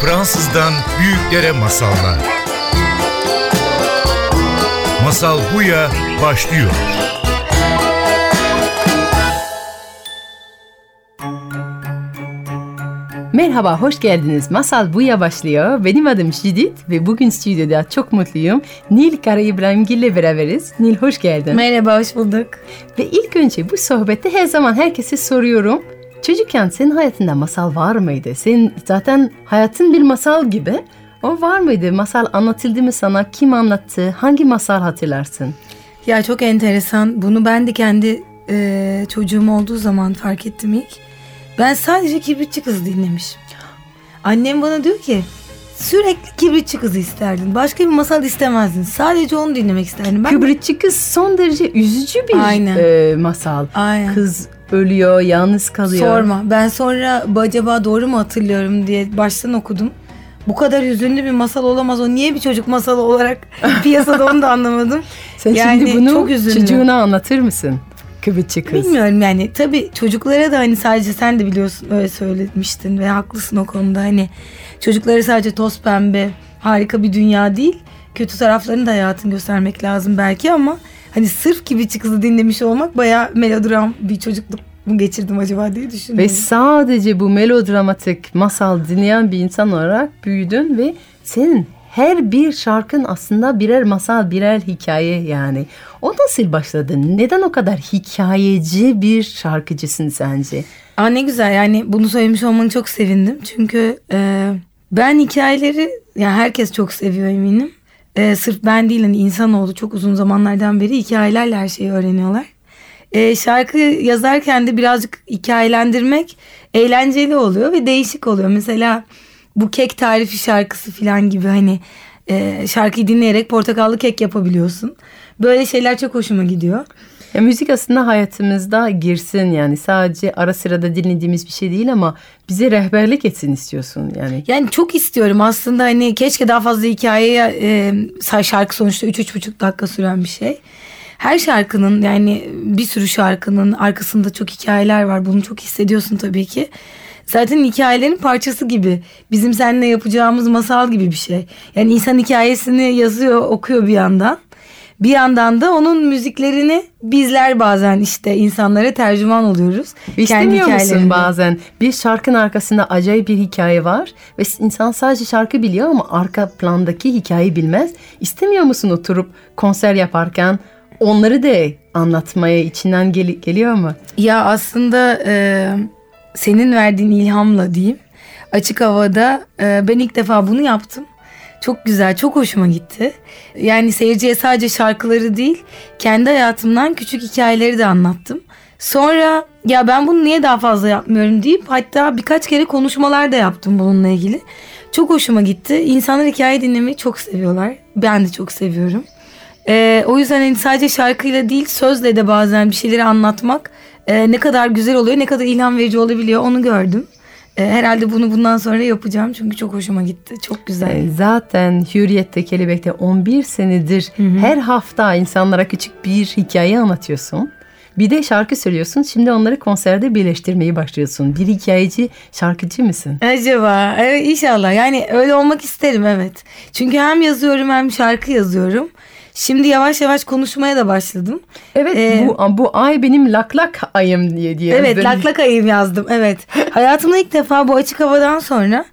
Fransızdan büyüklere masallar. Masal Buya başlıyor. Merhaba, hoş geldiniz. Masal Buya başlıyor. Benim adım Judith ve bugün stüdyoda çok mutluyum. Nil Kara İbrahimgil ile beraberiz. Nil hoş geldin. Merhaba, hoş bulduk. Ve ilk önce bu sohbette her zaman herkese soruyorum. Çocukken senin hayatında masal var mıydı? Senin zaten hayatın bir masal gibi. O var mıydı? Masal anlatıldı mı sana? Kim anlattı? Hangi masal hatırlarsın? Ya çok enteresan. Bunu ben de kendi e, çocuğum olduğu zaman fark ettim ilk. Ben sadece kibritçi kız dinlemişim. Annem bana diyor ki sürekli kibritçi kızı isterdin. Başka bir masal istemezdin. Sadece onu dinlemek isterdin. Ben Kibritçi kız son derece üzücü bir Aynen. E, masal. Aynen. Kız ölüyor, yalnız kalıyor. Sorma. Ben sonra acaba doğru mu hatırlıyorum diye baştan okudum. Bu kadar hüzünlü bir masal olamaz. O niye bir çocuk masalı olarak piyasada onu da anlamadım. Sen yani şimdi bunu çok çocuğuna anlatır mısın? Kıvıtçı kız. Bilmiyorum yani tabii çocuklara da hani sadece sen de biliyorsun öyle söylemiştin ve haklısın o konuda. Hani çocuklara sadece toz pembe harika bir dünya değil. Kötü taraflarını da hayatın göstermek lazım belki ama hani sırf gibi kızı dinlemiş olmak bayağı melodram bir çocukluk mu geçirdim acaba diye düşündüm. Ve sadece bu melodramatik masal dinleyen bir insan olarak büyüdün ve senin her bir şarkın aslında birer masal, birer hikaye yani. O nasıl başladı? Neden o kadar hikayeci bir şarkıcısın sence? Aa ne güzel yani bunu söylemiş olmanı çok sevindim. Çünkü e, ben hikayeleri yani herkes çok seviyor eminim. E, sırf ben değil hani insanoğlu çok uzun zamanlardan beri hikayelerle her şeyi öğreniyorlar. E, şarkı yazarken de birazcık hikayelendirmek eğlenceli oluyor ve değişik oluyor. Mesela bu kek tarifi şarkısı falan gibi hani e, şarkıyı dinleyerek portakallı kek yapabiliyorsun. Böyle şeyler çok hoşuma gidiyor. Ya müzik aslında hayatımızda girsin yani sadece ara sırada dinlediğimiz bir şey değil ama bize rehberlik etsin istiyorsun yani. Yani çok istiyorum aslında hani keşke daha fazla hikayeye e, şarkı sonuçta 3-3,5 dakika süren bir şey. Her şarkının yani bir sürü şarkının arkasında çok hikayeler var bunu çok hissediyorsun tabii ki zaten hikayelerin parçası gibi. Bizim seninle yapacağımız masal gibi bir şey. Yani insan hikayesini yazıyor, okuyor bir yandan. Bir yandan da onun müziklerini bizler bazen işte insanlara tercüman oluyoruz. İstemiyor musun bazen bir şarkının arkasında acayip bir hikaye var ve insan sadece şarkı biliyor ama arka plandaki hikayeyi bilmez. İstemiyor musun oturup konser yaparken onları da anlatmaya içinden gel- geliyor mu? Ya aslında e, senin verdiğin ilhamla diyeyim. Açık havada e, ben ilk defa bunu yaptım. Çok güzel, çok hoşuma gitti. Yani seyirciye sadece şarkıları değil, kendi hayatımdan küçük hikayeleri de anlattım. Sonra ya ben bunu niye daha fazla yapmıyorum deyip hatta birkaç kere konuşmalar da yaptım bununla ilgili. Çok hoşuma gitti. İnsanlar hikaye dinlemeyi çok seviyorlar. Ben de çok seviyorum. Ee, o yüzden hani sadece şarkıyla değil sözle de bazen bir şeyleri anlatmak e, ne kadar güzel oluyor, ne kadar ilham verici olabiliyor onu gördüm. E, herhalde bunu bundan sonra yapacağım çünkü çok hoşuma gitti. Çok güzel. E, zaten Hürriyet'te Kelebek'te 11 senedir hı hı. her hafta insanlara küçük bir hikaye anlatıyorsun. Bir de şarkı söylüyorsun. Şimdi onları konserde birleştirmeyi başlıyorsun. Bir hikayeci, şarkıcı mısın? Acaba? Evet inşallah. Yani öyle olmak isterim evet. Çünkü hem yazıyorum hem şarkı yazıyorum. Şimdi yavaş yavaş konuşmaya da başladım. Evet ee, bu, bu ay benim laklak ayım diye diye. Evet laklak ayım yazdım evet. Hayatımda ilk defa bu açık havadan sonra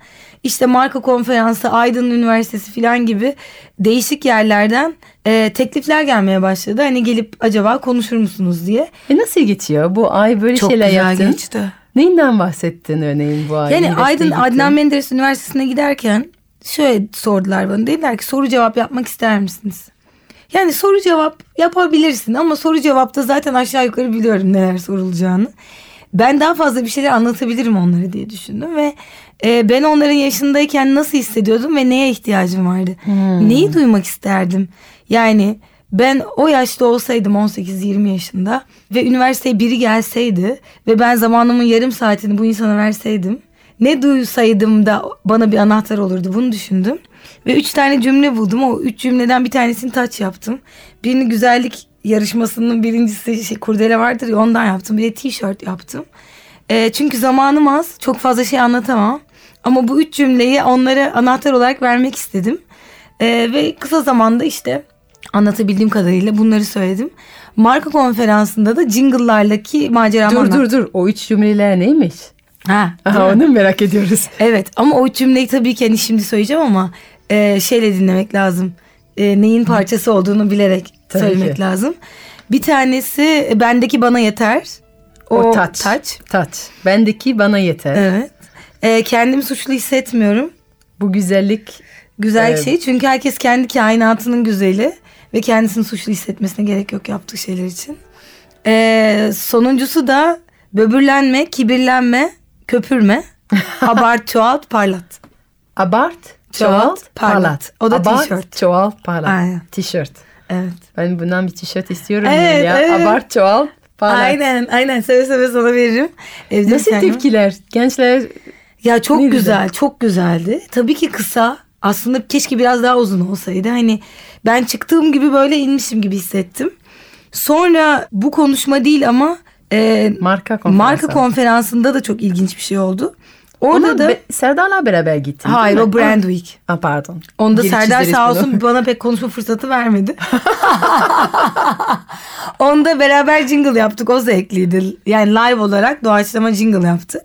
işte marka konferansı, Aydın Üniversitesi falan gibi değişik yerlerden e, teklifler gelmeye başladı. Hani gelip acaba konuşur musunuz diye. E nasıl geçiyor? Bu ay böyle Çok şeyler yaptın. Çok güzel geçti. Neyinden bahsettin örneğin bu ay? Yani Aydın gittin? Adnan Menderes Üniversitesi'ne giderken şöyle sordular bana. Dediler ki soru cevap yapmak ister misiniz? Yani soru cevap yapabilirsin ama soru cevapta zaten aşağı yukarı biliyorum neler sorulacağını. Ben daha fazla bir şeyler anlatabilirim onlara diye düşündüm ve e, ben onların yaşındayken nasıl hissediyordum ve neye ihtiyacım vardı? Hmm. Neyi duymak isterdim? Yani ben o yaşta olsaydım 18-20 yaşında ve üniversiteye biri gelseydi ve ben zamanımın yarım saatini bu insana verseydim ne duysaydım da bana bir anahtar olurdu bunu düşündüm. Ve üç tane cümle buldum. O üç cümleden bir tanesini taç yaptım. Birini güzellik yarışmasının birincisi şey, kurdele vardır ya ondan yaptım. Bir de tişört yaptım. E, çünkü zamanım az. Çok fazla şey anlatamam. Ama bu üç cümleyi onlara anahtar olarak vermek istedim. Ee, ve kısa zamanda işte anlatabildiğim kadarıyla bunları söyledim. Marka konferansında da jingle'lardaki maceramı Dur anlattım. dur dur. O üç cümleler neymiş? Ha, Aha, onu merak ediyoruz. Evet ama o cümleyi tabii ki hani şimdi söyleyeceğim ama e, şeyle dinlemek lazım. E, neyin parçası olduğunu bilerek Tabii söylemek ki. lazım. Bir tanesi bendeki bana yeter. O, taç. taç. Taç. Bendeki bana yeter. Evet. E, kendimi suçlu hissetmiyorum. Bu güzellik Güzel Evet. şey çünkü herkes kendi kainatının güzeli ve kendisini suçlu hissetmesine gerek yok yaptığı şeyler için. E, sonuncusu da böbürlenme, kibirlenme, köpürme, abart, çoğalt, parlat. abart, Çoğalt, parlat. O da tişört. çoğalt, parlat. Aynen. Tişört. Evet. Ben bundan bir tişört istiyorum Evet, ya. evet. Abart, çoğalt, parlat. Aynen aynen seve seve sana veririm. Evde Nasıl var. tepkiler? Gençler Ya çok güzel, güzel. çok güzeldi. Tabii ki kısa. Aslında keşke biraz daha uzun olsaydı. Hani ben çıktığım gibi böyle inmişim gibi hissettim. Sonra bu konuşma değil ama e, marka konferansı. marka konferansında da çok ilginç bir şey oldu. Orada Ona da be- Serdar'la beraber gittin hayır o Brand Week. Ah, pardon. Onda Geri Serdar sağ bunu. olsun bana pek konuşma fırsatı vermedi. Onda beraber jingle yaptık. O zevkliydi. Yani live olarak doğaçlama jingle yaptık.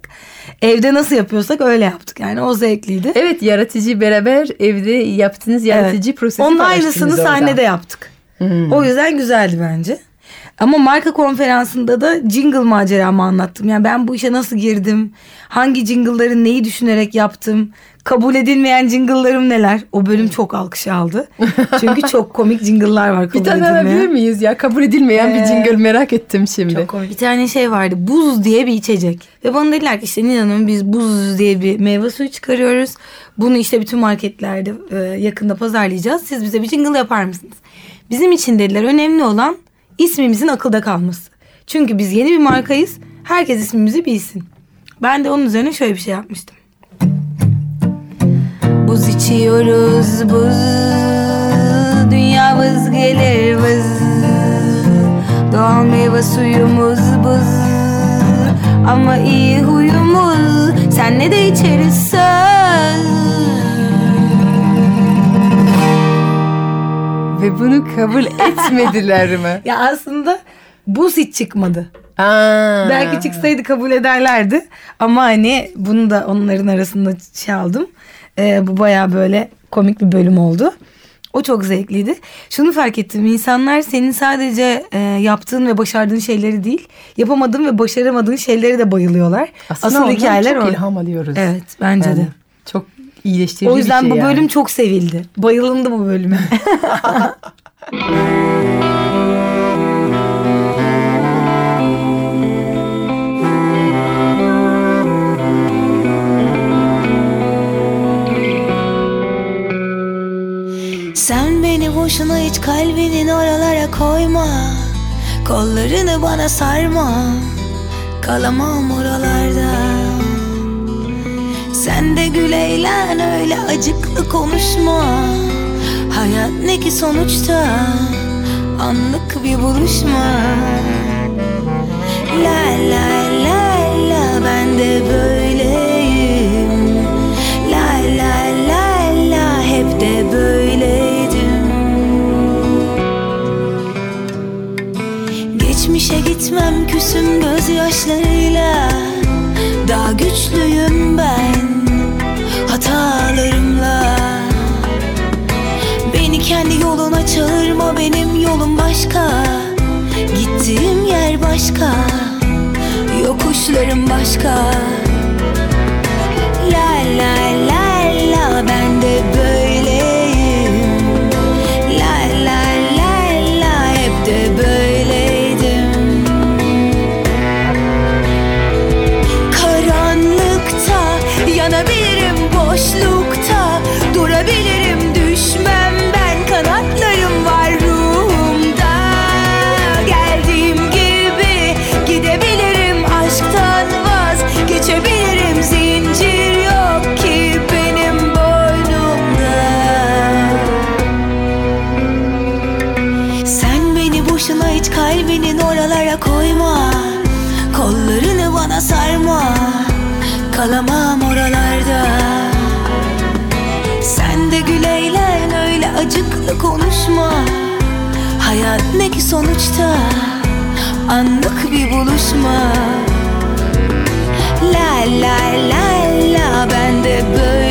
Evde nasıl yapıyorsak öyle yaptık. Yani o zevkliydi. Evet yaratıcı beraber evde yaptığınız yaratıcı Evet. prosesi Onun orada. sahnede yaptık. Hmm. O yüzden güzeldi bence. Ama marka konferansında da jingle maceramı anlattım. Yani ben bu işe nasıl girdim? Hangi jingle'ları neyi düşünerek yaptım? Kabul edilmeyen jingle'larım neler? O bölüm çok alkış aldı. Çünkü çok komik jingle'lar var kabul Bir tane edilmeyen. alabilir miyiz ya? Kabul edilmeyen Ee, bir jingle merak ettim şimdi. Çok komik. Bir tane şey vardı. Buz diye bir içecek. Ve bana dediler ki işte Nil Hanım biz buz diye bir meyve suyu çıkarıyoruz. Bunu işte bütün marketlerde e, yakında pazarlayacağız. Siz bize bir jingle yapar mısınız? Bizim için dediler önemli olan ismimizin akılda kalması. Çünkü biz yeni bir markayız. Herkes ismimizi bilsin. Ben de onun üzerine şöyle bir şey yapmıştım. Buz içiyoruz buz Dünyamız gelir vız Doğal meyve suyumuz buz Ama iyi huyumuz Senle de içeriz Ve bunu kabul etmediler mi? Ya aslında buz hiç çıkmadı. Aa. Belki çıksaydı kabul ederlerdi. Ama hani bunu da onların arasında şey aldım. Ee, bu baya böyle komik bir bölüm oldu. O çok zevkliydi. Şunu fark ettim. İnsanlar senin sadece e, yaptığın ve başardığın şeyleri değil, yapamadığın ve başaramadığın şeyleri de bayılıyorlar. Aslında Asıl hikayeler çok o. ilham alıyoruz. Evet, bence Yani de. Çok iyileştirici O yüzden bir şey bu bölüm yani. çok sevildi. Bayılındı bu bölüme. Sen beni boşuna hiç kalbinin oralara koyma Kollarını bana sarma Kalamam oralarda Sen de gül eğlen öyle acıklı konuşma. Hayat ne ki sonuçta Anlık bir buluşma. La la la la ben de böyleyim. La la la la hep de böyleydim. Geçmişe gitmem küsüm gözyaşlarıyla. Daha güçlüyüm ben hatalarımla. Beni kendi yoluna çağırma benim yolum başka. Gittiğim yer başka Yokuşlarım başka konuşma. Hayat ne ki sonuçta? Anlık bir buluşma. La la la la ben de böyleyim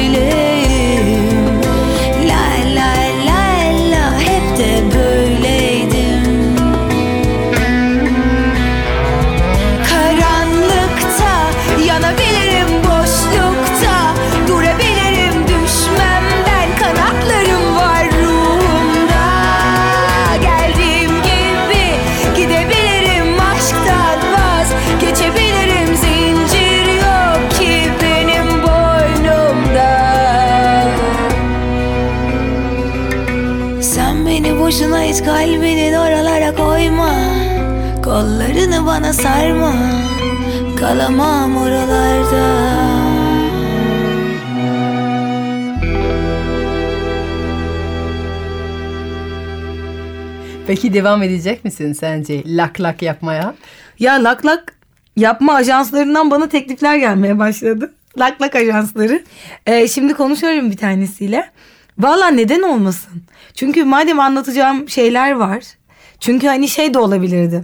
bana sarma Kalamam oralarda Peki devam edecek misin sence lak lak yapmaya? Ya lak lak yapma ajanslarından bana teklifler gelmeye başladı. Lak lak ajansları. Ee, şimdi konuşuyorum bir tanesiyle. Valla neden olmasın? Çünkü madem anlatacağım şeyler var. Çünkü hani şey de olabilirdi.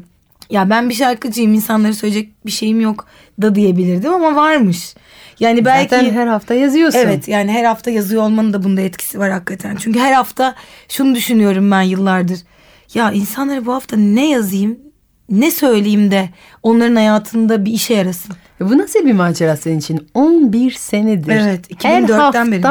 Ya ben bir şarkıcıyım insanlara söyleyecek bir şeyim yok da diyebilirdim ama varmış. Yani belki... Zaten her hafta yazıyorsun. Evet yani her hafta yazıyor olmanın da bunda etkisi var hakikaten. Çünkü her hafta şunu düşünüyorum ben yıllardır. Ya insanlara bu hafta ne yazayım, ne söyleyeyim de onların hayatında bir işe yarasın. E Bu nasıl bir macera senin için? 11 senedir. Evet, Her 2004'ten hafta beri.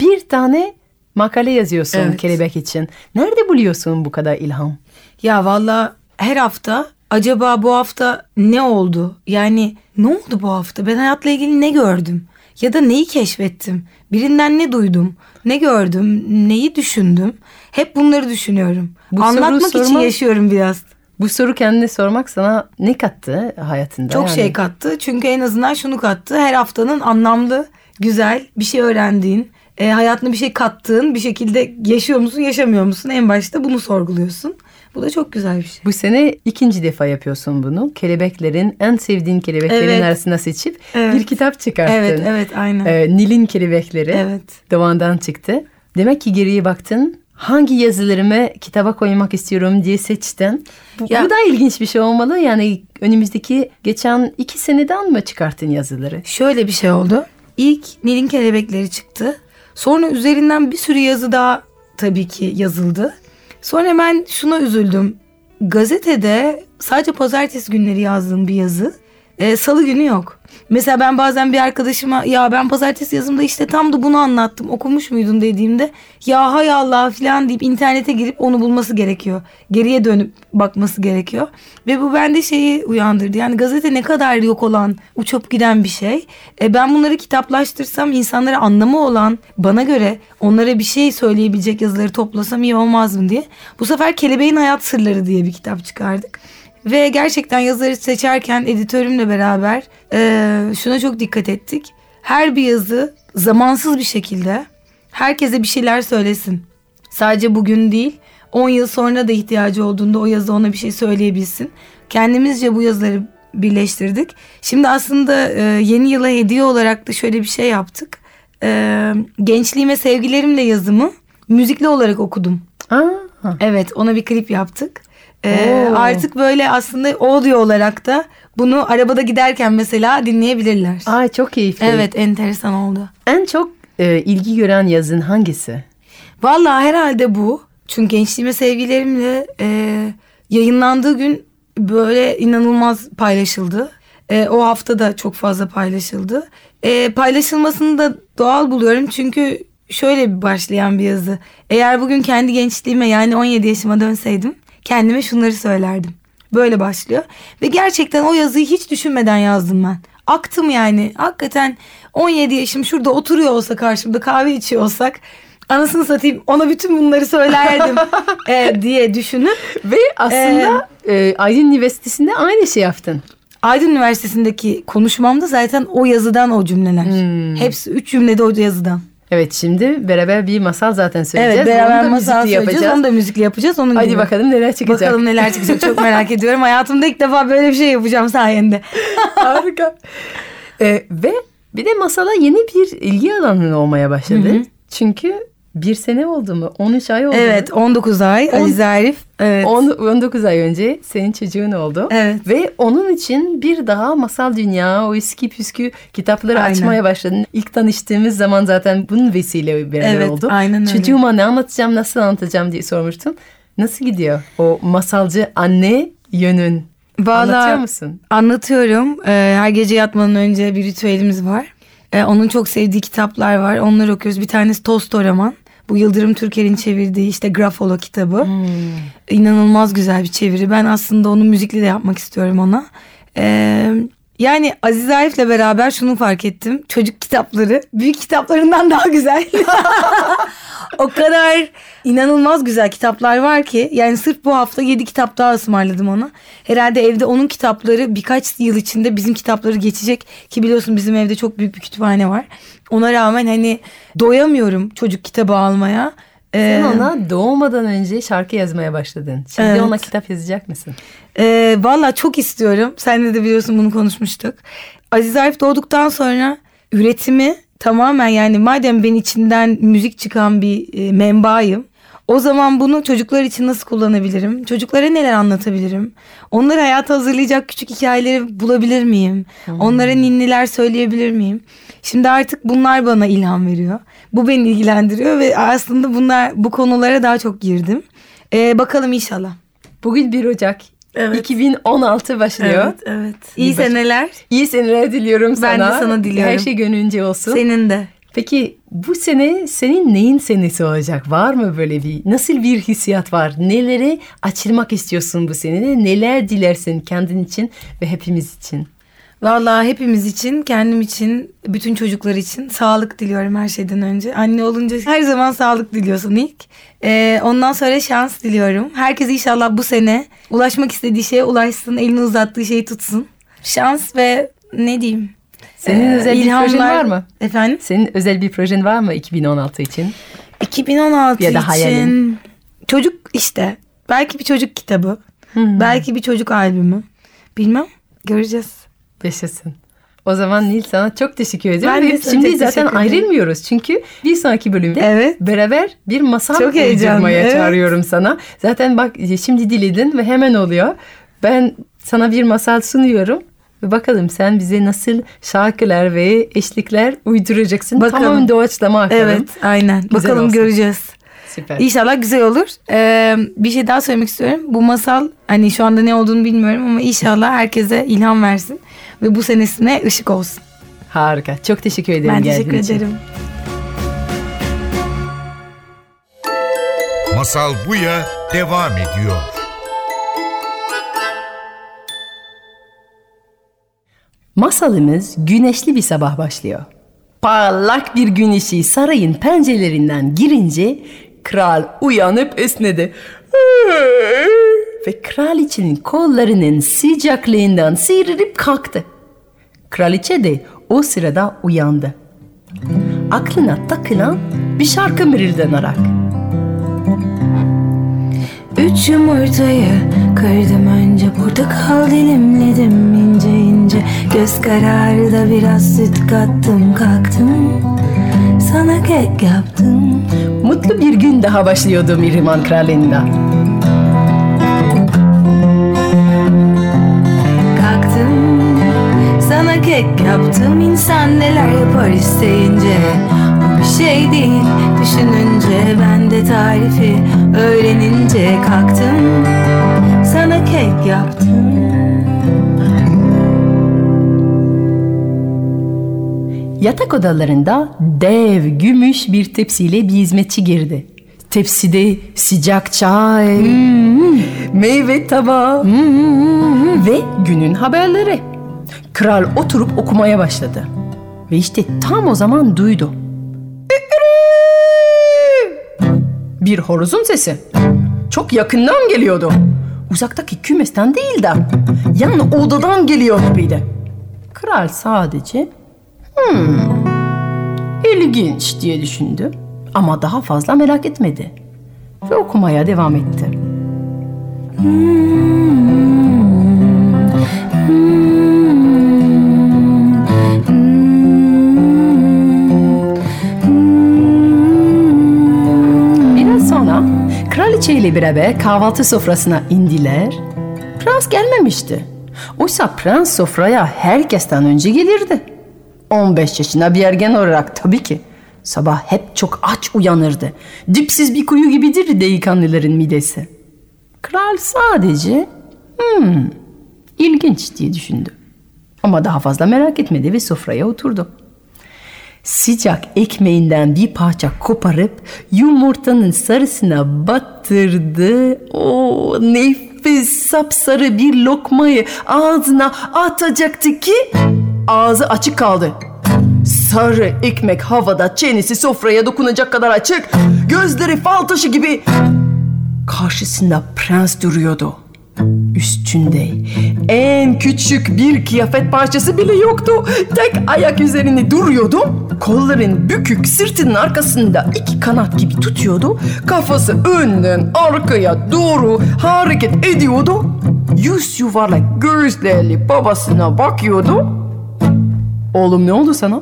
bir tane makale yazıyorsun Evet. kelebek için. Nerede buluyorsun bu kadar ilham? Ya valla her hafta acaba bu hafta ne oldu? Yani ne oldu bu hafta? Ben hayatla ilgili ne gördüm? Ya da neyi keşfettim? Birinden ne duydum? Ne gördüm? Neyi düşündüm? Hep bunları düşünüyorum. Bu soru Anlatmak için sorma- yaşıyorum biraz. Bu soru kendine sormak sana ne kattı hayatında? Çok Yani şey kattı. Çünkü en azından şunu kattı. Her haftanın anlamlı, güzel bir şey öğrendiğin, e, hayatına bir şey kattığın bir şekilde yaşıyor musun, yaşamıyor musun? En başta bunu sorguluyorsun. Bu da çok güzel bir şey. Bu sene ikinci defa yapıyorsun bunu. Kelebeklerin en sevdiğin kelebeklerin Evet. arasına seçip Evet. bir kitap çıkarttın. Evet, evet, aynen. Ee, Nil'in kelebekleri. Evet. Doğan'dan çıktı. Demek ki geriye baktın. Hangi yazılarımı kitaba koymak istiyorum diye seçtin. Bu, Ya- bu da ilginç bir şey olmalı. Yani önümüzdeki geçen iki seneden mi çıkarttın yazıları? Şöyle bir şey oldu. İlk Nil'in kelebekleri çıktı. Sonra üzerinden bir sürü yazı daha tabii ki yazıldı. Sonra ben şuna üzüldüm. Gazetede sadece pazartesi günleri yazdığım bir yazı. E, Salı günü yok. Mesela ben bazen bir arkadaşıma ya ben pazartesi yazımda işte tam da bunu anlattım okumuş muydun dediğimde ya hay Allah falan deyip internete girip onu bulması gerekiyor. Geriye dönüp bakması gerekiyor. Ve bu bende şeyi uyandırdı. Yani gazete ne kadar yok olan uçup giden bir şey. E, ben bunları kitaplaştırsam insanlara anlamı olan bana göre onlara bir şey söyleyebilecek yazıları toplasam iyi olmaz mı diye. Bu sefer Kelebeğin Hayat Sırları diye bir kitap çıkardık. Ve gerçekten yazarı seçerken editörümle beraber e, şuna çok dikkat ettik. Her bir yazı zamansız bir şekilde herkese bir şeyler söylesin. Sadece bugün değil 10 yıl sonra da ihtiyacı olduğunda o yazı ona bir şey söyleyebilsin. Kendimizce bu yazıları birleştirdik. Şimdi aslında e, yeni yıla hediye olarak da şöyle bir şey yaptık. E, gençliğime sevgilerimle yazımı müzikli olarak okudum. Aa, Evet ona bir klip yaptık. Ee, artık böyle aslında audio olarak da bunu arabada giderken mesela dinleyebilirler. ay çok keyifli. Evet enteresan oldu. En çok e, ilgi gören yazın hangisi? Vallahi herhalde bu. Çünkü gençliğime sevgilerimle e, yayınlandığı gün böyle inanılmaz paylaşıldı. E, o hafta da çok fazla paylaşıldı. E, paylaşılmasını da doğal buluyorum çünkü şöyle bir başlayan bir yazı. Eğer bugün kendi gençliğime yani 17 yaşıma dönseydim kendime şunları söylerdim. Böyle başlıyor. Ve gerçekten o yazıyı hiç düşünmeden yazdım ben. Aktım yani. Hakikaten 17 yaşım şurada oturuyor olsa karşımda kahve içiyor olsak anasını satayım ona bütün bunları söylerdim e, diye düşünüp Ve aslında e, Aydın Üniversitesi'nde aynı şey yaptın. Aydın Üniversitesi'ndeki konuşmamda zaten o yazıdan o cümleler. Hepsi üç cümlede o yazıdan. Evet şimdi beraber bir masal zaten söyleyeceğiz. Evet beraber Onu da masal söyleyeceğiz. Onu da müzikli yapacağız. Onun Hadi gibi. bakalım neler çıkacak. Bakalım neler çıkacak çok merak ediyorum. Hayatımda ilk defa böyle bir şey yapacağım sayende. Harika. Ee, ve bir de masala yeni bir ilgi alanın olmaya başladı. Çünkü bir sene oldu mu? 13 ay oldu Evet mu? 19 ay On- Aziz Arif. Evet. On- 19 ay önce senin çocuğun oldu. Evet. Ve onun için bir daha masal dünya, o eski püskü kitapları Aynen. açmaya başladın. İlk tanıştığımız zaman zaten bunun vesile beraber Evet, oldu. aynen öyle. Çocuğuma ne anlatacağım, nasıl anlatacağım diye sormuştum. Nasıl gidiyor o masalcı anne yönün? Vallahi- Anlatıyor musun? Anlatıyorum. Ee, her gece yatmadan önce bir ritüelimiz var. Ee, onun çok sevdiği kitaplar var. Onları okuyoruz. Bir tanesi Tolstoy roman. Bu Yıldırım Türker'in çevirdiği işte Grafolo kitabı. İnanılmaz güzel bir çeviri. Ben aslında onu müzikli de yapmak istiyorum ona. Ee, yani Aziz Arif'le beraber şunu fark ettim. Çocuk kitapları büyük kitaplarından daha güzel. o kadar inanılmaz güzel kitaplar var ki. Yani sırf bu hafta 7 kitap daha ısmarladım ona. Herhalde evde onun kitapları birkaç yıl içinde bizim kitapları geçecek. Ki biliyorsun bizim evde çok büyük bir kütüphane var. Ona rağmen hani doyamıyorum çocuk kitabı almaya. Ee, Sen ona doğmadan önce şarkı yazmaya başladın. Şimdi Evet. ona kitap yazacak mısın? Ee, Valla çok istiyorum. Sen de biliyorsun bunu konuşmuştuk. Aziz Arif doğduktan sonra üretimi tamamen yani madem ben içinden müzik çıkan bir e, menbaayım. O zaman bunu çocuklar için nasıl kullanabilirim? Çocuklara neler anlatabilirim? Onları hayata hazırlayacak küçük hikayeleri bulabilir miyim? Onlara ninniler söyleyebilir miyim? Şimdi artık bunlar bana ilham veriyor. Bu beni ilgilendiriyor ve aslında bunlar bu konulara daha çok girdim. Ee, bakalım inşallah. Bugün 1 Ocak. Evet. 2016 başlıyor. evet. İyi Bir baş- seneler. İyi seneler diliyorum Ben de sana. sana diliyorum. Her şey gönlünce olsun. Senin de. Peki bu sene senin neyin senesi olacak? Var mı böyle bir? Nasıl bir hissiyat var? Neleri açılmak istiyorsun bu sene? Neler dilersin kendin için ve hepimiz için? Vallahi hepimiz için, kendim için, bütün çocuklar için sağlık diliyorum her şeyden önce. Anne olunca her zaman sağlık diliyorsun ilk. Ee, ondan sonra şans diliyorum. Herkes inşallah bu sene ulaşmak istediği şeye ulaşsın, elini uzattığı şeyi tutsun. Şans ve ne diyeyim? Senin Ee, özel bir projen ilhamlar- var mı? Efendim? Senin özel bir projen var mı 2016 için? 2016 Ya da için hayalin. çocuk işte. Belki bir çocuk kitabı. Belki bir çocuk albümü. Bilmem. Göreceğiz. Yaşasın. O zaman Nil sana çok teşekkür ederim. Ben de Şimdi zaten ayrılmıyoruz. Çünkü bir sonraki bölümde Evet. beraber bir masal uydurmaya evet. çağırıyorum sana. Zaten bak şimdi diledin ve hemen oluyor. Ben sana bir masal sunuyorum. Ve bakalım sen bize nasıl şarkılar ve eşlikler uyduracaksın. Bakalım. Tamamen doğaçlama akalım. Evet aynen. Güzel Bakalım olsun. göreceğiz. Süper. İnşallah güzel olur. Ee, bir şey daha söylemek istiyorum. Bu masal hani şu anda ne olduğunu bilmiyorum ama inşallah herkese ilham versin. Ve bu senesine ışık olsun. Harika. Çok teşekkür ederim Ben teşekkür için. ederim. Masal Buya devam ediyor. Masalımız güneşli bir sabah başlıyor. Parlak bir gün ışığı sarayın pencerelerinden girince kral uyanıp esnedi. Ve kraliçenin kollarının sıcaklığından sıyırıp kalktı. Kraliçe de o sırada uyandı. Aklına takılan bir şarkı mırıldanarak. Üç yumurtayı kırdım önce Portakal dilimledim ince ince Göz kararı da biraz süt kattım kalktım Sana kek yaptım Mutlu bir gün daha başlıyordu Mihrimah Kralında. Sana kek yaptım. İnsan neler yapar isteyince. Bu bir şey değil. Düşününce Ben de tarifi öğrenince kalktım. Sana kek yaptım. Yatak odalarında dev gümüş bir tepsiyle bir hizmetçi girdi. Tepside sıcak çay, meyve tabağı ve günün haberleri. Kral oturup okumaya başladı. Ve işte tam o zaman duydu. Bir horozun sesi. Çok yakından geliyordu. Uzaktaki kümesten değil de yan odadan geliyor gibiydi. Kral sadece İlginç diye düşündü ama daha fazla merak etmedi ve okumaya devam etti. Kraliçe ile beraber kahvaltı sofrasına indiler. Prens gelmemişti. Oysa prens sofraya herkesten önce gelirdi. 15 yaşında bir ergen olarak tabii ki. Sabah hep çok aç uyanırdı. Dipsiz bir kuyu gibidir delikanlıların midesi. Kral sadece hmm, ilginç diye düşündü. Ama daha fazla merak etmedi ve sofraya oturdu. Sıcak ekmeğinden bir parça koparıp yumurtanın sarısına battırdı. O nefis sapsarı bir lokmayı ağzına atacaktı ki ağzı açık kaldı. Sarı ekmek havada çenesi sofraya dokunacak kadar açık. Gözleri fal taşı gibi. Karşısında prens duruyordu. Üstünde en küçük bir kıyafet parçası bile yoktu. Tek ayak üzerinde duruyordu. Kolların bükük sırtının arkasında iki kanat gibi tutuyordu. Kafası önden arkaya doğru hareket ediyordu. Yüz yuvarlak gözlerle babasına bakıyordu. Oğlum ne oldu sana?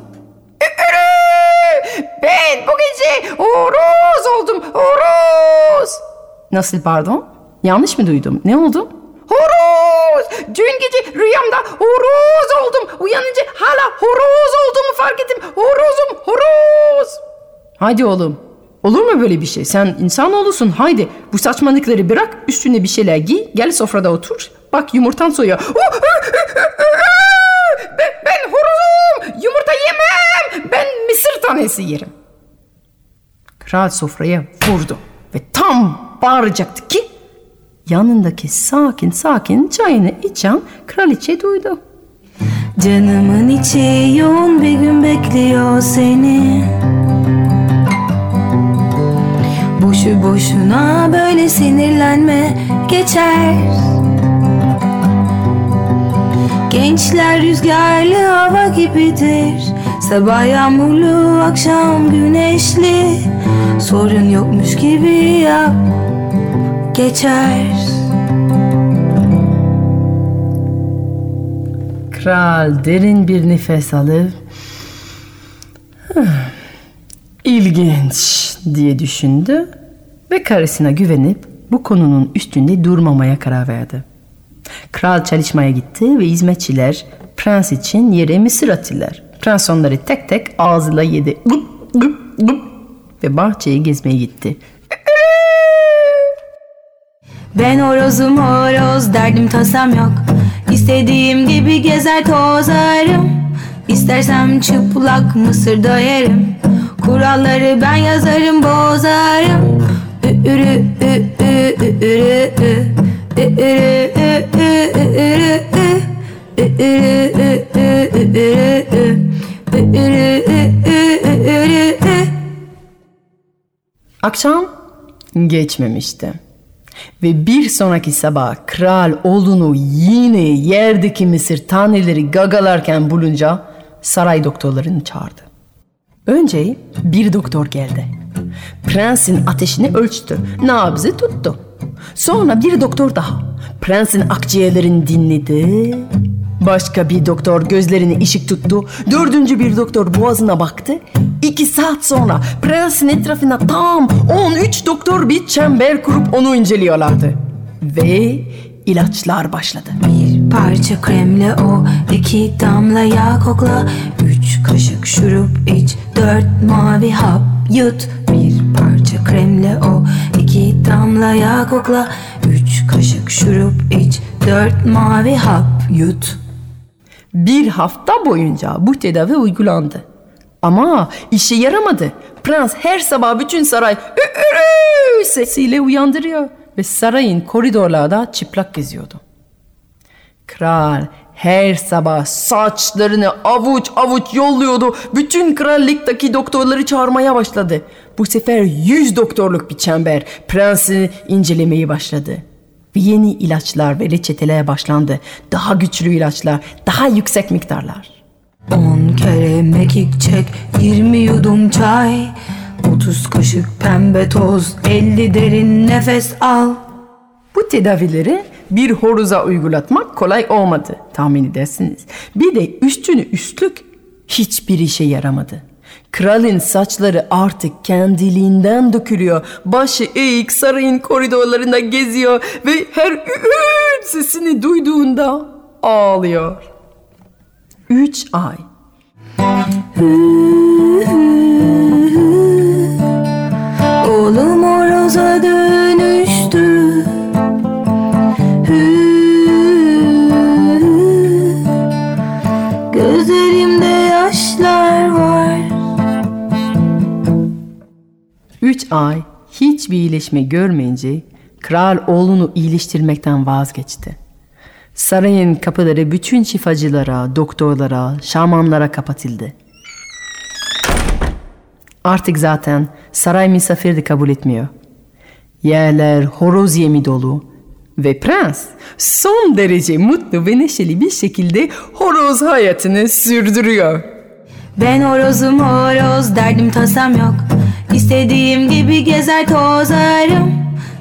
Ben bu gece horoz oldum horoz. Nasıl pardon? Yanlış mı duydum? Ne oldu? Horoz! Dün gece rüyamda horoz oldum. Uyanınca hala horoz olduğumu fark ettim. Horozum horoz. Hadi oğlum. Olur mu böyle bir şey? Sen insanoğlusun. Haydi bu saçmalıkları bırak. Üstüne bir şeyler giy. Gel sofrada otur. Bak yumurtan soyuyor. Ben, ben horozum. Yumurta yemem. Ben mısır tanesi yerim. Kral sofraya vurdu ve tam bağıracaktı ki yanındaki sakin sakin çayını içen kraliçe duydu. Canımın içi yoğun bir gün bekliyor seni. Boşu boşuna böyle sinirlenme geçer. Gençler rüzgarlı hava gibidir. Sabah yağmurlu, akşam güneşli. Sorun yokmuş gibi yap Geçer Kral derin bir nefes alıp "Hıh, ilginç diye düşündü ve karısına güvenip bu konunun üstünde durmamaya karar verdi. Kral çalışmaya gitti ve hizmetçiler prens için yere mısır attılar. Prens onları tek tek ağzıyla yedi. Gıp, gıp, gıp. Ve bahçeye gezmeye gitti. Ben horozum horoz derdim tasam yok İstediğim gibi gezer tozarım İstersem çıplak mısır yerim Kuralları ben yazarım bozarım Ürü ürü Ürü Akşam geçmemişti. Ve bir sonraki sabah kral oğlunu yine yerdeki mısır taneleri gagalarken bulunca saray doktorlarını çağırdı. Önce bir doktor geldi. Prensin ateşini ölçtü, nabzı tuttu. Sonra bir doktor daha. Prensin akciğerlerini dinledi. Başka bir doktor gözlerini ışık tuttu. Dördüncü bir doktor boğazına baktı. İki saat sonra prensin etrafına tam 13 doktor bir çember kurup onu inceliyorlardı. Ve ilaçlar başladı. Bir parça kremle o iki damla yağ kokla Üç kaşık şurup iç dört mavi hap yut Bir parça kremle o iki damla yağ kokla Üç kaşık şurup iç dört mavi hap yut Bir hafta boyunca bu tedavi uygulandı. Ama işe yaramadı. Prens her sabah bütün saray "Ü-ürü" sesiyle uyandırıyor ve sarayın koridorlarda çıplak geziyordu. Kral her sabah saçlarını avuç avuç yolluyordu. Bütün krallıktaki doktorları çağırmaya başladı. Bu sefer yüz doktorluk bir çember prensi incelemeyi başladı. Ve yeni ilaçlar ve reçeteler başlandı. Daha güçlü ilaçlar, daha yüksek miktarlar. On kere mekik çek yirmi yudum çay Otuz kaşık pembe toz elli derin nefes al Bu tedavileri bir horoza uygulatmak kolay olmadı tahmin edersiniz. Bir de üstünü üstlük hiçbir işe yaramadı. Kralın saçları artık kendiliğinden dökülüyor. Başı eğik sarayın koridorlarında geziyor ve her sesini duyduğunda ağlıyor. Üç ay. Oğlum horoza dönüştü Hü, Gözlerimde yaşlar var Üç ay hiçbir iyileşme görmeyince kral oğlunu iyileştirmekten vazgeçti. Sarayın kapıları bütün şifacılara, doktorlara, şamanlara kapatıldı. Artık zaten saray misafir de kabul etmiyor. Yerler horoz yemi dolu ve prens son derece mutlu ve neşeli bir şekilde horoz hayatını sürdürüyor. Ben horozum horoz derdim tasam yok İstediğim gibi gezer tozarım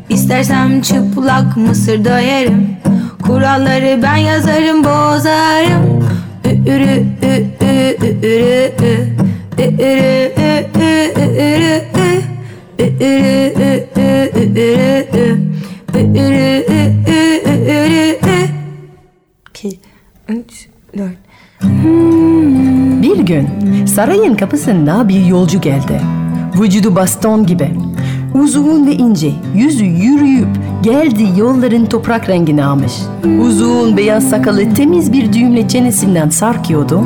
İstersem çıplak mısır da yerim Kuralları ben yazarım bozarım Ürü ürü Ürü ü ü ürü ü Ürü ü ü ürü ü Ürü ü ü ürü ü 2, 3, 4. Bir gün sarayın kapısında bir yolcu geldi. Vücudu baston gibi. Uzun ve ince, yüzü yürüyüp geldi yolların toprak rengini almış. Uzun beyaz sakalı temiz bir düğümle çenesinden sarkıyordu.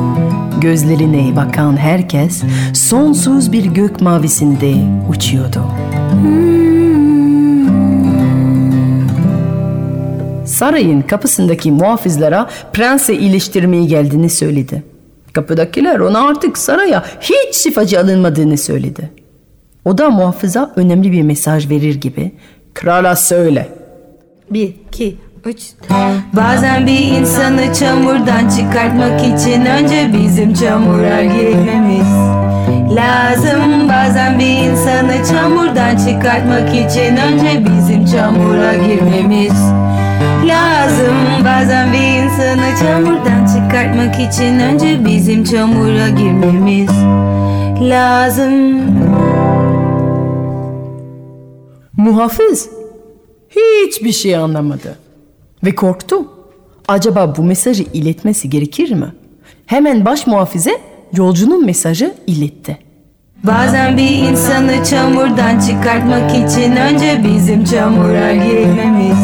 Gözlerine bakan herkes sonsuz bir gök mavisinde uçuyordu. Sarayın kapısındaki muhafızlara prense iyileştirmeye geldiğini söyledi. Kapıdakiler ona artık saraya hiç şifacı alınmadığını söyledi. O da muhafıza önemli bir mesaj verir gibi krala söyle. 1, 2, 3. Bazen bir insanı çamurdan çıkartmak için önce bizim çamura girmemiz lazım. Bazen bir insanı çamurdan çıkartmak için önce bizim çamura girmemiz lazım. Bazen bir insanı çamurdan çıkartmak için önce bizim çamura girmemiz lazım. Muhafız hiçbir şey anlamadı ve korktu. Acaba bu mesajı iletmesi gerekir mi? Hemen baş muhafize yolcunun mesajı iletti. Bazen bir insanı çamurdan çıkartmak için önce bizim çamura girmemiz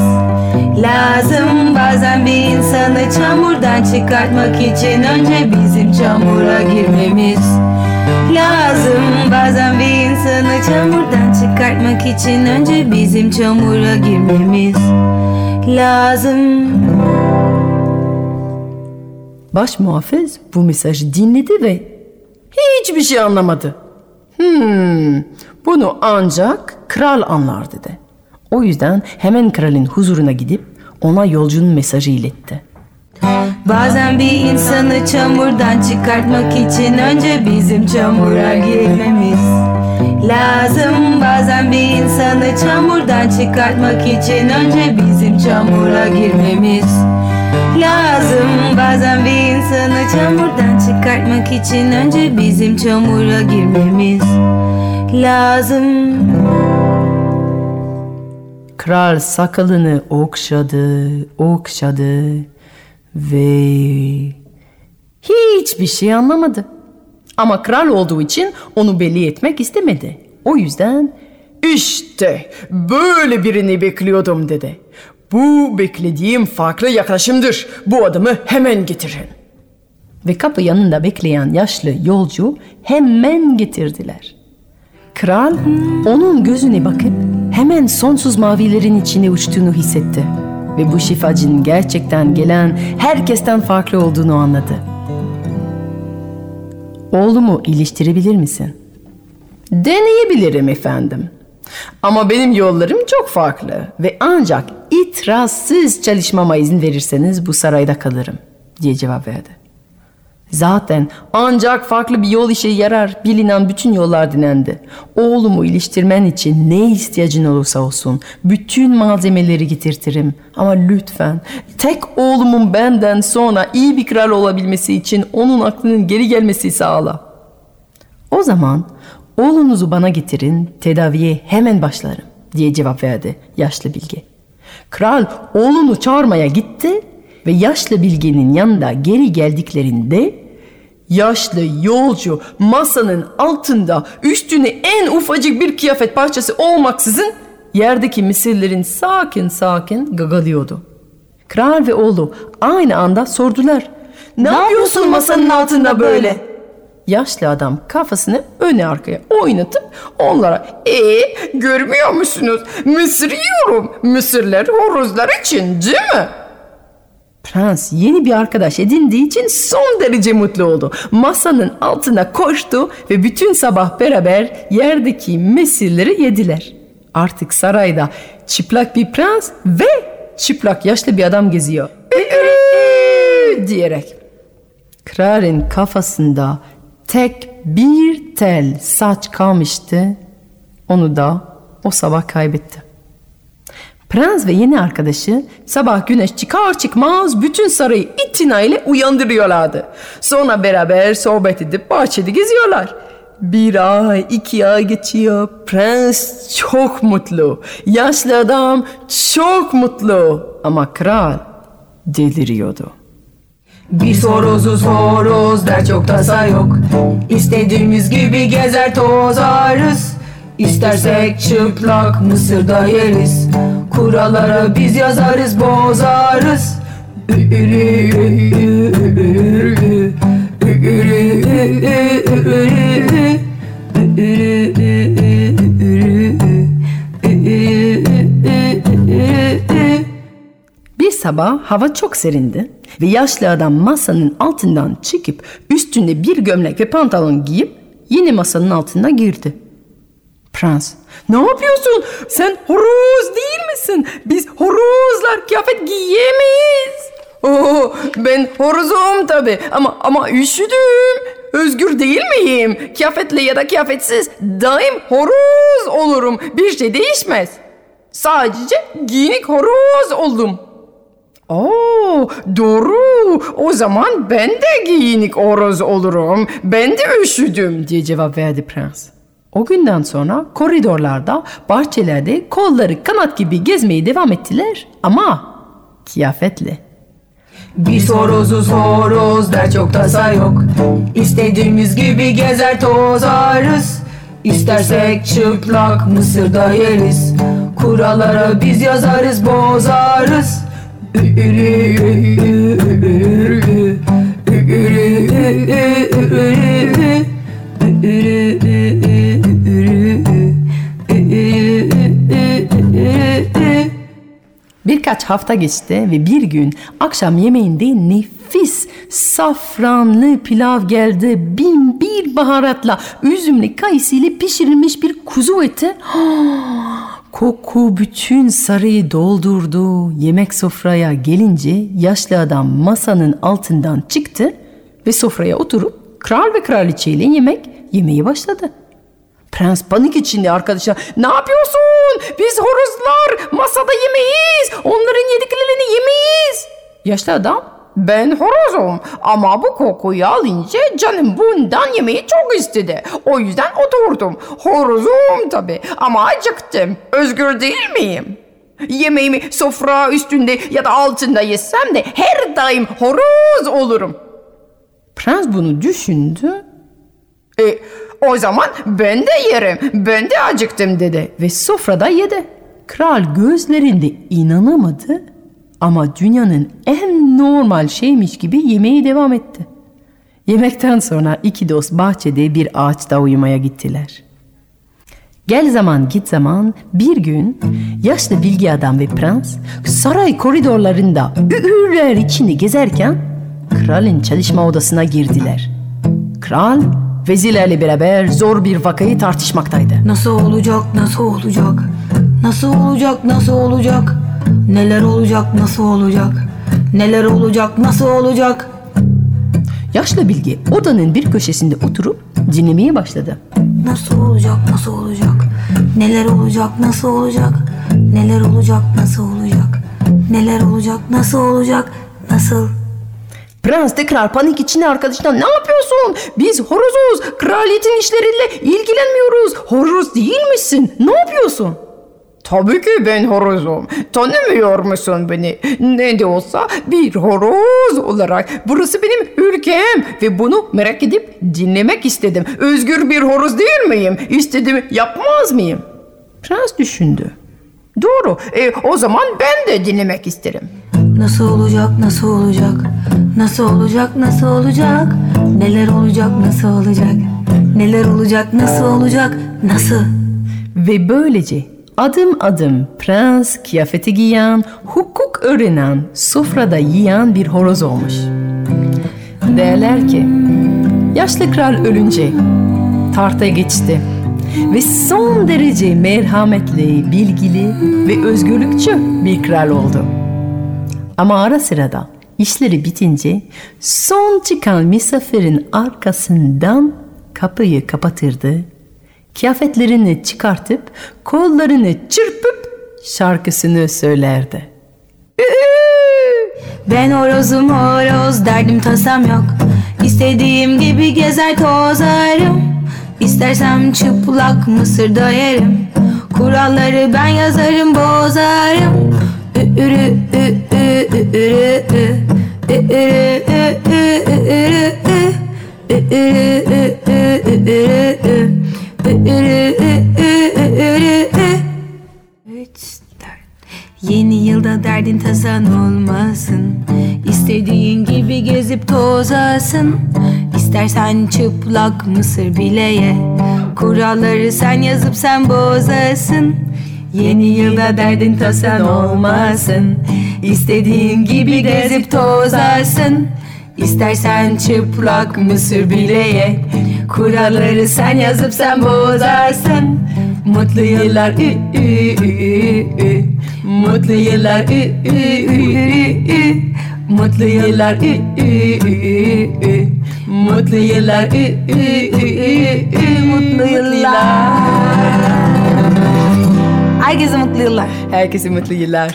lazım. Bazen bir insanı çamurdan çıkartmak için önce bizim çamura girmemiz lazım. Bazen bir insanı çamurdan çıkartmak için önce bizim çamura girmemiz lazım. Baş muhafız bu mesajı dinledi ve hiçbir şey anlamadı. Hmm, bunu ancak kral anlar dedi. O yüzden hemen kralın huzuruna gidip ona yolcunun mesajı iletti. Bazen bir insanı çamurdan çıkartmak için önce bizim çamura girmemiz lazım. Bazen bir insanı çamurdan çıkartmak için önce bizim çamura girmemiz lazım. Bazen bir insanı çamurdan çıkartmak için önce bizim çamura girmemiz lazım. Kral sakalını okşadı, okşadı ve hiçbir şey anlamadı. Ama kral olduğu için onu belli etmek istemedi. O yüzden işte böyle birini bekliyordum dedi. Bu beklediğim farklı yaklaşımdır. Bu adamı hemen getirin. Ve kapı yanında bekleyen yaşlı yolcu hemen getirdiler. Kral onun gözüne bakıp hemen sonsuz mavilerin içine uçtuğunu hissetti. Ve bu şifacının gerçekten gelen herkesten farklı olduğunu anladı. Oğlumu iyileştirebilir misin? Deneyebilirim efendim. Ama benim yollarım çok farklı ve ancak itirazsız çalışmama izin verirseniz bu sarayda kalırım diye cevap verdi. Zaten ancak farklı bir yol işe yarar bilinen bütün yollar denendi. Oğlumu iliştirmen için ne ihtiyacın olursa olsun bütün malzemeleri getirtirim. Ama lütfen tek oğlumun benden sonra iyi bir kral olabilmesi için onun aklının geri gelmesi sağla. O zaman oğlunuzu bana getirin, tedaviye hemen başlarım diye cevap verdi yaşlı bilge. Kral oğlunu çağırmaya gitti ve yaşlı bilgenin yanında geri geldiklerinde yaşlı yolcu masanın altında üstüne en ufacık bir kıyafet parçası olmaksızın yerdeki misirlerin sakin sakin gagalıyordu. Kral ve oğlu aynı anda sordular. Ne, yapıyorsun masanın altında böyle? Yaşlı adam kafasını öne arkaya oynatıp onlara e görmüyor musunuz? Mısır yiyorum. Mısırlar horozlar için değil mi? Prens yeni bir arkadaş edindiği için son derece mutlu oldu. Masanın altına koştu ve bütün sabah beraber yerdeki mesirleri yediler. Artık sarayda çıplak bir prens ve çıplak yaşlı bir adam geziyor. Diyerek. Kralın kafasında tek bir tel saç kalmıştı. Onu da o sabah kaybetti. Prens ve yeni arkadaşı sabah güneş çıkar çıkmaz bütün sarayı itinayla uyandırıyorlardı. Sonra beraber sohbet edip bahçede geziyorlar. Bir ay, iki ay geçiyor. Prens çok mutlu. Yaşlı adam çok mutlu. Ama kral deliriyordu. Biz horozuz horoz der çok tasa yok İstediğimiz gibi gezer tozarız İstersek çıplak Mısır'da yeriz Kurallara biz yazarız bozarız Bir sabah hava çok serindi ve yaşlı adam masanın altından çıkıp üstünde bir gömlek ve pantolon giyip yine masanın altına girdi. Prens, ne yapıyorsun? Sen horoz değil misin? Biz horozlar kıyafet giyemeyiz. Oo, ben horozum tabi ama ama üşüdüm. Özgür değil miyim? Kıyafetli ya da kıyafetsiz daim horoz olurum. Bir şey değişmez. Sadece giyinik horoz oldum. Oo, doğru. O zaman ben de giyinik horoz olurum. Ben de üşüdüm diye cevap verdi prens. O günden sonra koridorlarda, bahçelerde kolları kanat gibi gezmeyi devam ettiler ama kıyafetle. Biz horozuz horoz der çok tasa yok. İstediğimiz gibi gezer tozarız İstersek çıplak Mısır'da yeriz. Kurallara biz yazarız bozarız. Birkaç hafta geçti ve bir gün akşam yemeğinde nefis safranlı pilav geldi. Bin bir baharatla üzümlü kayısıyla pişirilmiş bir kuzu eti. Koku bütün sarayı doldurdu. Yemek sofraya gelince yaşlı adam masanın altından çıktı ve sofraya oturup kral ve kraliçeyle yemek yemeye başladı. Prens panik içinde arkadaşına ne yapıyorsun? Biz horozlar masada yemeyiz. Onların yediklerini yemeyiz. Yaşlı adam ben horozum ama bu kokuyu alınca canım bundan yemeyi çok istedi. O yüzden oturdum. Horozum tabi ama acıktım. Özgür değil miyim? Yemeğimi sofra üstünde ya da altında yesem de her daim horoz olurum. Prens bunu düşündü. E, o zaman ben de yerim. Ben de acıktım dedi ve sofrada yedi. Kral gözlerinde inanamadı ama dünyanın en normal şeymiş gibi yemeğe devam etti. Yemekten sonra iki dost bahçede bir ağaçta uyumaya gittiler. Gel zaman git zaman bir gün yaşlı bilgi adam ve prens saray koridorlarında üürler içinde gezerken kralın çalışma odasına girdiler. Kral vezirlerle beraber zor bir vakayı tartışmaktaydı. Nasıl olacak nasıl olacak? Nasıl olacak nasıl olacak? Neler olacak nasıl olacak? Neler olacak nasıl olacak? Yaşlı bilgi odanın bir köşesinde oturup dinlemeye başladı. Nasıl olacak nasıl olacak? Neler olacak nasıl olacak? Neler olacak nasıl olacak? Neler olacak nasıl olacak? Nasıl Prens tekrar panik içinde arkadaşına ne yapıyorsun? Biz horozuz. Kraliyetin işleriyle ilgilenmiyoruz. Horoz değil misin? Ne yapıyorsun? Tabii ki ben horozum. Tanımıyor musun beni? Ne de olsa bir horoz olarak. Burası benim ülkem ve bunu merak edip dinlemek istedim. Özgür bir horoz değil miyim? İstedim yapmaz mıyım? Prens düşündü. Doğru. E, o zaman ben de dinlemek isterim. Nasıl olacak, nasıl olacak? Nasıl olacak, nasıl olacak? Neler olacak, nasıl olacak? Neler olacak, nasıl olacak? Nasıl? Ve böylece adım adım prens kıyafeti giyen, hukuk öğrenen, sofrada yiyen bir horoz olmuş. Derler ki, yaşlı kral ölünce tahta geçti ve son derece merhametli, bilgili ve özgürlükçü bir kral oldu. Ama ara sırada işleri bitince son çıkan misafirin arkasından kapıyı kapatırdı. Kıyafetlerini çıkartıp kollarını çırpıp şarkısını söylerdi. Ben horozum horoz derdim tasam yok. İstediğim gibi gezer tozarım. İstersem çıplak mısır yerim Kuralları ben yazarım bozarım Ürü ü ü ü Ürü ü ürü ü ü ürü ü Ürü ü ürü ü Üç, dört. Yeni yılda derdin tasan olmasın İstediğin gibi gezip tozasın İstersen çıplak mısır bile ye Kuralları sen yazıp sen bozasın Yeni yılda derdin tasan olmasın İstediğin gibi gezip tozasın İstersen çıplak mısır bile ye Kuralları sen yazıp sen bozarsın Mutlu yıllar ü, ü, ü, ü. Mutlu yıllar ü, ü, ü, ü. Mutlu yıllar ü, ü, ü, ü. Mutlu yıllar ü, ü, ü, ü. Mutlu yıllar Herkese mutlu yıllar Herkese mutlu yıllar.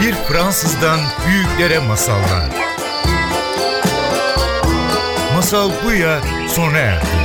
Bir Fransızdan büyüklere masallar. Masal Buya sona erdi.